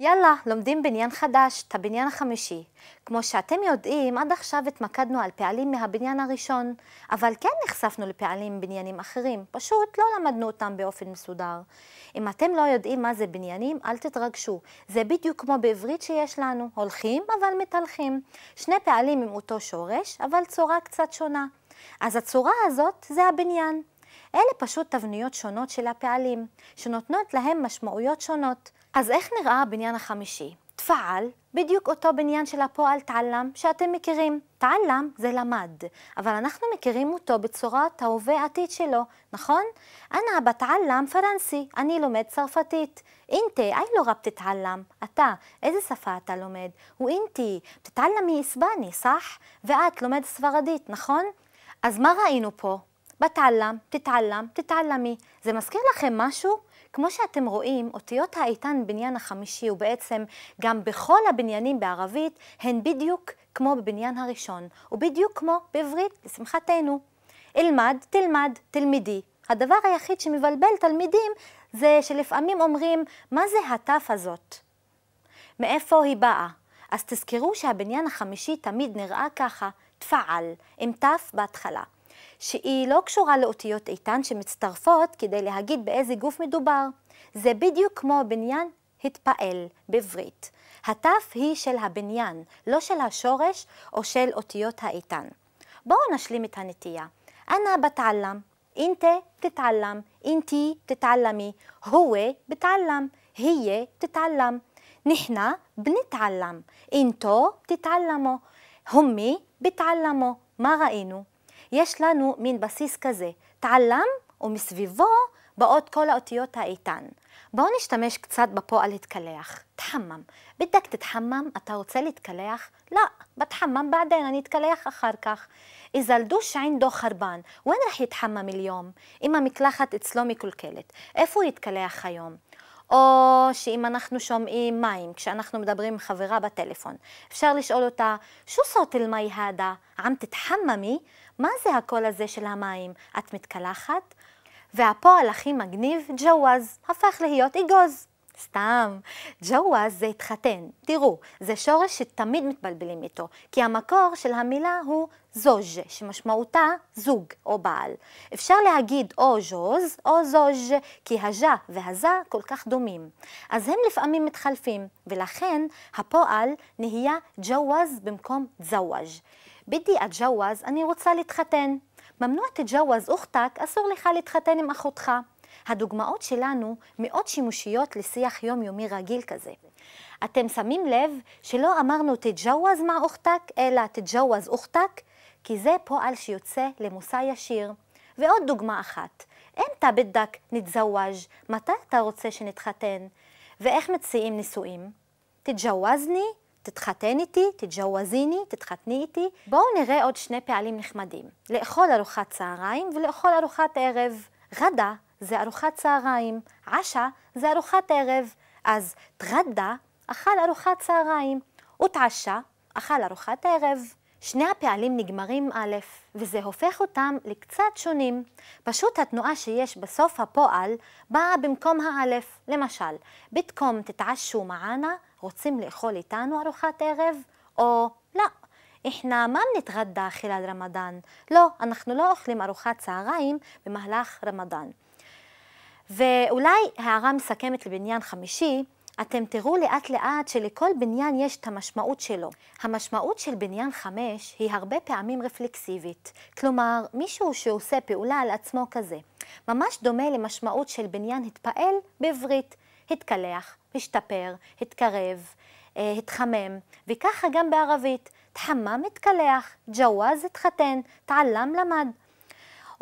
יאללה, לומדים בניין חדש, את הבניין החמישי. כמו שאתם יודעים, עד עכשיו התמקדנו על פעלים מהבניין הראשון, אבל כן נחשפנו לפעלים בניינים אחרים, פשוט לא למדנו אותם באופן מסודר. אם אתם לא יודעים מה זה בניינים, אל תתרגשו. זה בדיוק כמו בעברית שיש לנו, הולכים אבל מתהלכים. שני פעלים עם אותו שורש, אבל צורה קצת שונה. אז הצורה הזאת זה הבניין. אלה פשוט תבניות שונות של הפעלים, שנותנות להם משמעויות שונות. אז איך נראה הבניין החמישי? תפעל, בדיוק אותו בניין של הפועל תעלם שאתם מכירים. תעלם זה למד, אבל אנחנו מכירים אותו בצורת ההווה עתיד שלו, נכון? אנא בתעלם פרנסי, אני לומד צרפתית. אינטה, אי לא רב תתעלם. אתה, איזה שפה אתה לומד? הוא אינטי, תתעלמי איסבני, סח? ואת לומד ספרדית, נכון? אז מה ראינו פה? בתעלם, תתעלם, תתעלמי. זה מזכיר לכם משהו? כמו שאתם רואים, אותיות האיתן בניין החמישי ובעצם גם בכל הבניינים בערבית הן בדיוק כמו בבניין הראשון, ובדיוק כמו בעברית, לשמחתנו. אלמד, תלמד, תלמידי. הדבר היחיד שמבלבל תלמידים זה שלפעמים אומרים, מה זה התף הזאת? מאיפה היא באה? אז תזכרו שהבניין החמישי תמיד נראה ככה, תפעל, עם תף בהתחלה. שהיא לא קשורה לאותיות איתן שמצטרפות כדי להגיד באיזה גוף מדובר. זה בדיוק כמו בניין התפעל בעברית. התף היא של הבניין, לא של השורש או של אותיות האיתן. בואו נשלים את הנטייה. אנא בתעלם, אינטה תתעלם, אינטי תתעלמי, הוא בתעלם, هي תתעלם, נחנה בנתעלם, אינטו תתעלמו, הומי בתעלמו. מה ראינו? יש לנו מין בסיס כזה, תעלם ומסביבו באות כל האותיות האיתן. בואו נשתמש קצת בפועל להתקלח. תחמם. בדק תתחמם, אתה רוצה להתקלח? לא, בתחמם בעדין, אני אתקלח אחר כך. إذا الدوش عنده חרבן, وين רח יתחמם אליום? אם המקלחת אצלו מקולקלת, איפה הוא יתקלח היום? או שאם אנחנו שומעים מים, כשאנחנו מדברים עם חברה בטלפון, אפשר לשאול אותה, שו סוט אל-מי הדה? עם תתחממי? מה זה הקול הזה של המים? את מתקלחת? והפועל הכי מגניב, ג'ווז, הפך להיות אגוז. סתם, ג'ווז זה התחתן. תראו, זה שורש שתמיד מתבלבלים איתו, כי המקור של המילה הוא זוז', שמשמעותה זוג או בעל. אפשר להגיד או ז'וז או זוז', כי הז'ה והזה כל כך דומים. אז הם לפעמים מתחלפים, ולכן הפועל נהיה ג'ווז במקום זוואז'. בדי אג'ווז, אני רוצה להתחתן. ממנוע תג'ווז אוכתק, אסור לך להתחתן עם אחותך. הדוגמאות שלנו מאוד שימושיות לשיח יומיומי רגיל כזה. אתם שמים לב שלא אמרנו תג'ווז מה אוכתק, אלא תג'ווז אוכתק, כי זה פועל שיוצא למושא ישיר. ועוד דוגמה אחת, אמתא בדק נתזוואז', מתי אתה רוצה שנתחתן? ואיך מציעים נישואים? תג'ווזני תתחתן איתי, תתג'ווזיני, תתחתני איתי. בואו נראה עוד שני פעלים נחמדים. לאכול ארוחת צהריים ולאכול ארוחת ערב. גדה זה ארוחת צהריים, עשה זה ארוחת ערב. אז תגדה אכל ארוחת צהריים, ותעשה אכל ארוחת ערב. שני הפעלים נגמרים א', וזה הופך אותם לקצת שונים. פשוט התנועה שיש בסוף הפועל באה במקום האלף. למשל, בתקום תתעשו מענה, רוצים לאכול איתנו ארוחת ערב? או לא, إحنا ما بنتغدى خلال רמדאן. לא, אנחנו לא אוכלים ארוחת צהריים במהלך רמדאן. ואולי הערה מסכמת לבניין חמישי, אתם תראו לאט לאט שלכל בניין יש את המשמעות שלו. המשמעות של בניין חמש היא הרבה פעמים רפלקסיבית. כלומר, מישהו שעושה פעולה על עצמו כזה. ממש דומה למשמעות של בניין התפעל בעברית. התקלח, השתפר, התקרב, אה, התחמם, וככה גם בערבית. תחמם, התקלח, ג'ווז, התחתן, תעלם, למד.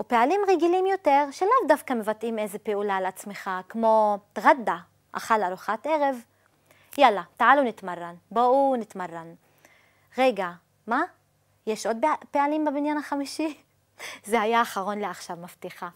ופעלים רגילים יותר, שלאו דווקא מבטאים איזה פעולה על עצמך, כמו תגדה, אכל ארוחת ערב. יאללה, תעלו נתמרן, בואו נתמרן. רגע, מה? יש עוד פעלים בבניין החמישי? זה היה האחרון לעכשיו, מבטיחה.